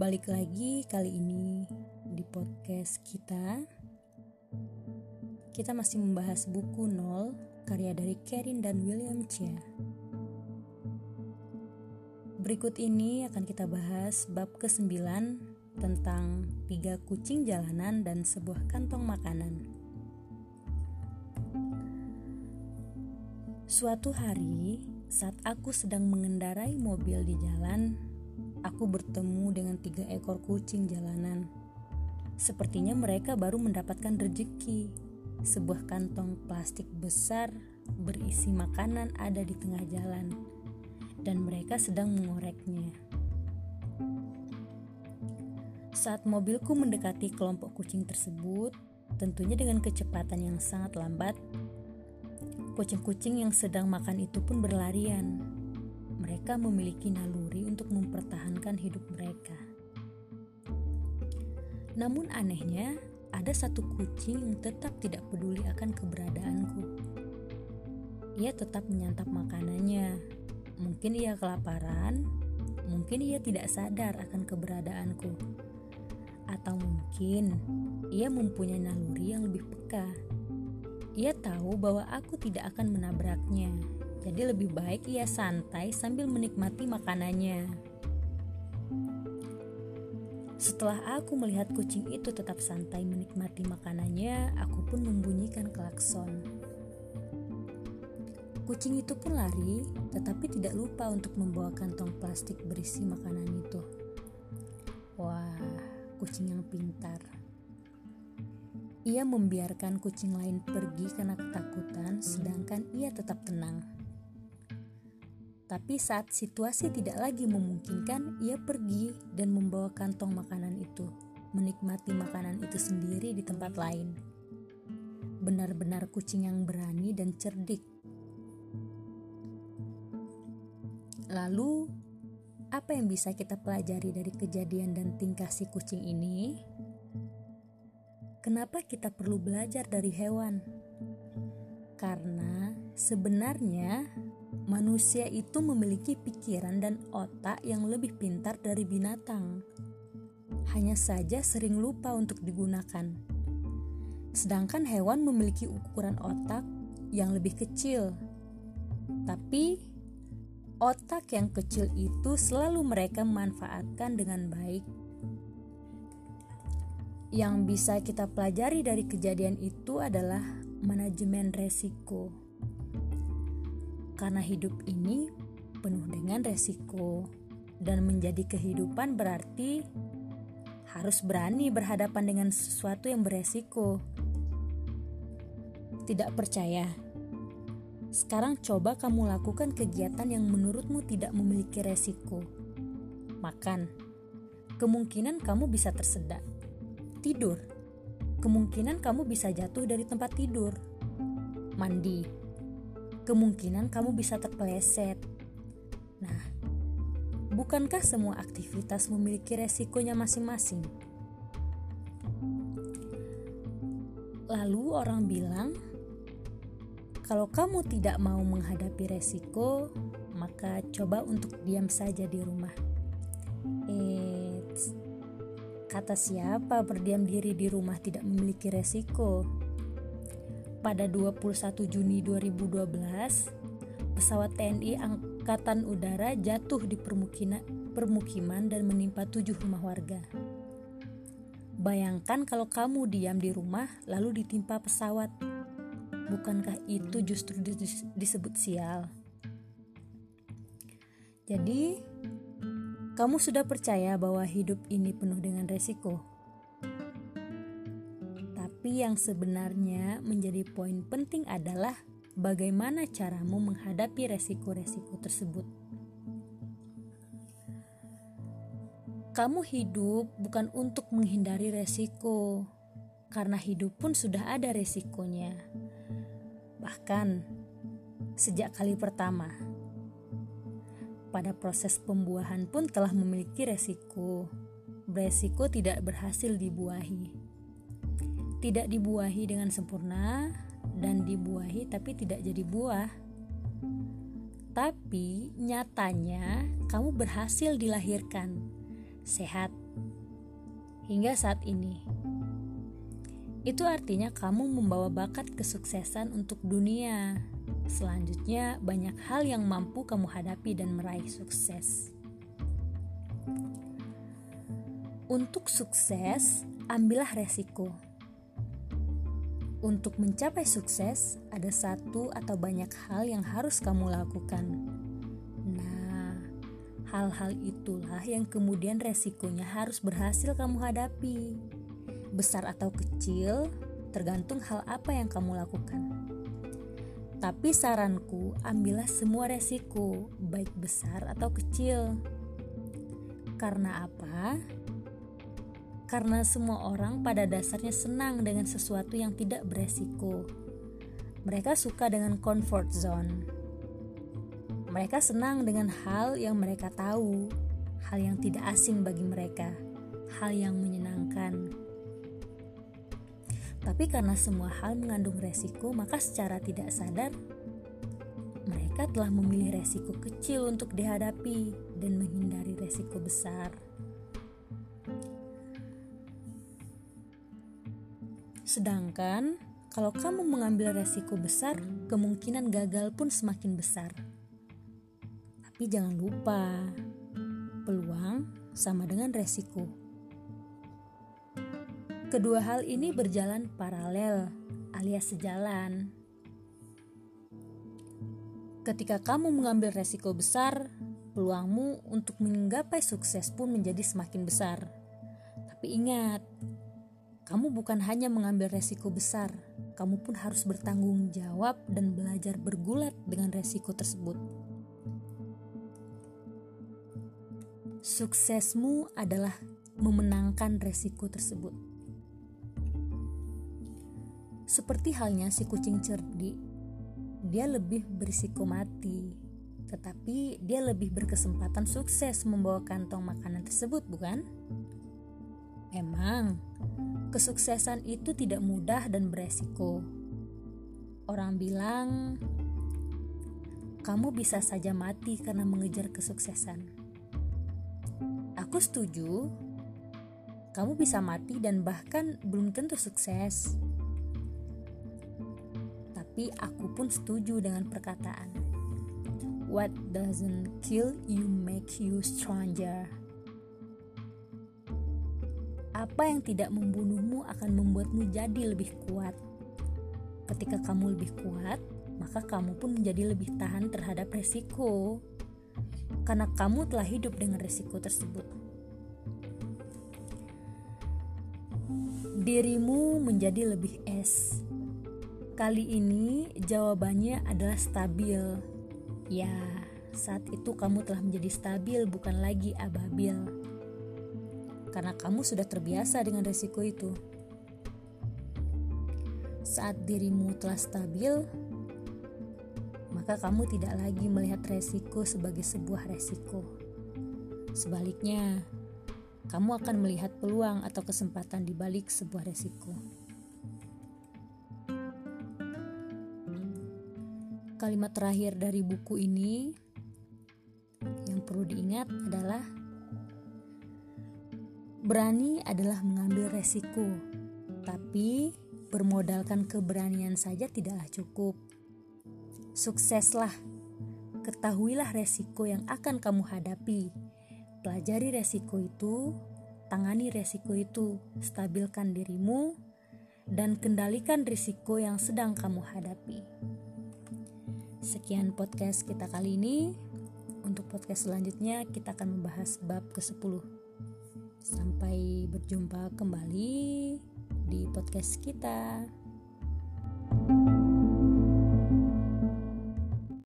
Balik lagi kali ini di podcast kita. Kita masih membahas buku Nol karya dari Karin dan William Chia. Berikut ini akan kita bahas bab ke-9 tentang tiga kucing jalanan dan sebuah kantong makanan. Suatu hari, saat aku sedang mengendarai mobil di jalan, aku bertemu dengan tiga ekor kucing jalanan. Sepertinya mereka baru mendapatkan rezeki. Sebuah kantong plastik besar berisi makanan ada di tengah jalan, dan mereka sedang mengoreknya. Saat mobilku mendekati kelompok kucing tersebut, tentunya dengan kecepatan yang sangat lambat, kucing-kucing yang sedang makan itu pun berlarian mereka memiliki naluri untuk mempertahankan hidup mereka. Namun anehnya, ada satu kucing yang tetap tidak peduli akan keberadaanku. Ia tetap menyantap makanannya. Mungkin ia kelaparan, mungkin ia tidak sadar akan keberadaanku. Atau mungkin ia mempunyai naluri yang lebih peka. Ia tahu bahwa aku tidak akan menabraknya, jadi lebih baik ia santai sambil menikmati makanannya. Setelah aku melihat kucing itu tetap santai menikmati makanannya, aku pun membunyikan klakson. Kucing itu pun lari, tetapi tidak lupa untuk membawa kantong plastik berisi makanan itu. Wah, kucing yang pintar. Ia membiarkan kucing lain pergi karena ketakutan, sedangkan ia tetap tenang. Tapi saat situasi tidak lagi memungkinkan, ia pergi dan membawa kantong makanan itu, menikmati makanan itu sendiri di tempat lain. Benar-benar kucing yang berani dan cerdik. Lalu, apa yang bisa kita pelajari dari kejadian dan tingkah si kucing ini? Kenapa kita perlu belajar dari hewan? Karena sebenarnya manusia itu memiliki pikiran dan otak yang lebih pintar dari binatang. Hanya saja sering lupa untuk digunakan. Sedangkan hewan memiliki ukuran otak yang lebih kecil. Tapi otak yang kecil itu selalu mereka manfaatkan dengan baik. Yang bisa kita pelajari dari kejadian itu adalah manajemen resiko karena hidup ini penuh dengan resiko dan menjadi kehidupan berarti harus berani berhadapan dengan sesuatu yang beresiko. Tidak percaya? Sekarang coba kamu lakukan kegiatan yang menurutmu tidak memiliki resiko. Makan. Kemungkinan kamu bisa tersedak. Tidur. Kemungkinan kamu bisa jatuh dari tempat tidur. Mandi kemungkinan kamu bisa terpeleset. Nah, bukankah semua aktivitas memiliki resikonya masing-masing? Lalu orang bilang, kalau kamu tidak mau menghadapi resiko, maka coba untuk diam saja di rumah. Kata siapa berdiam diri di rumah tidak memiliki resiko? pada 21 Juni 2012, pesawat TNI Angkatan Udara jatuh di permukiman dan menimpa tujuh rumah warga. Bayangkan kalau kamu diam di rumah lalu ditimpa pesawat. Bukankah itu justru disebut sial? Jadi, kamu sudah percaya bahwa hidup ini penuh dengan resiko? Tapi yang sebenarnya menjadi poin penting adalah bagaimana caramu menghadapi resiko-resiko tersebut. Kamu hidup bukan untuk menghindari resiko, karena hidup pun sudah ada resikonya. Bahkan sejak kali pertama, pada proses pembuahan pun telah memiliki resiko. Beresiko tidak berhasil dibuahi tidak dibuahi dengan sempurna dan dibuahi tapi tidak jadi buah. Tapi nyatanya kamu berhasil dilahirkan sehat hingga saat ini. Itu artinya kamu membawa bakat kesuksesan untuk dunia. Selanjutnya, banyak hal yang mampu kamu hadapi dan meraih sukses. Untuk sukses, ambillah resiko. Untuk mencapai sukses, ada satu atau banyak hal yang harus kamu lakukan. Nah, hal-hal itulah yang kemudian resikonya harus berhasil kamu hadapi besar atau kecil, tergantung hal apa yang kamu lakukan. Tapi saranku, ambillah semua resiko, baik besar atau kecil. Karena apa? Karena semua orang pada dasarnya senang dengan sesuatu yang tidak beresiko. Mereka suka dengan comfort zone. Mereka senang dengan hal yang mereka tahu, hal yang tidak asing bagi mereka, hal yang menyenangkan. Tapi karena semua hal mengandung resiko, maka secara tidak sadar mereka telah memilih resiko kecil untuk dihadapi dan menghindari resiko besar. Sedangkan kalau kamu mengambil resiko besar, kemungkinan gagal pun semakin besar. Tapi jangan lupa, peluang sama dengan resiko. Kedua hal ini berjalan paralel alias sejalan. Ketika kamu mengambil resiko besar, peluangmu untuk menggapai sukses pun menjadi semakin besar. Tapi ingat, kamu bukan hanya mengambil resiko besar, kamu pun harus bertanggung jawab dan belajar bergulat dengan resiko tersebut. Suksesmu adalah memenangkan resiko tersebut. Seperti halnya si kucing cerdik, dia lebih berisiko mati, tetapi dia lebih berkesempatan sukses membawa kantong makanan tersebut, bukan? Memang, kesuksesan itu tidak mudah dan beresiko. Orang bilang, kamu bisa saja mati karena mengejar kesuksesan. Aku setuju, kamu bisa mati dan bahkan belum tentu sukses tapi aku pun setuju dengan perkataan. What doesn't kill you make you stronger. Apa yang tidak membunuhmu akan membuatmu jadi lebih kuat. Ketika kamu lebih kuat, maka kamu pun menjadi lebih tahan terhadap resiko. Karena kamu telah hidup dengan resiko tersebut. Dirimu menjadi lebih es Kali ini jawabannya adalah stabil. Ya, saat itu kamu telah menjadi stabil bukan lagi ababil. Karena kamu sudah terbiasa dengan resiko itu. Saat dirimu telah stabil, maka kamu tidak lagi melihat resiko sebagai sebuah resiko. Sebaliknya, kamu akan melihat peluang atau kesempatan di balik sebuah resiko. Kalimat terakhir dari buku ini yang perlu diingat adalah berani adalah mengambil resiko, tapi bermodalkan keberanian saja tidaklah cukup. Sukseslah, ketahuilah resiko yang akan kamu hadapi. Pelajari resiko itu, tangani resiko itu, stabilkan dirimu, dan kendalikan risiko yang sedang kamu hadapi. Sekian podcast kita kali ini. Untuk podcast selanjutnya kita akan membahas bab ke-10. Sampai berjumpa kembali di podcast kita.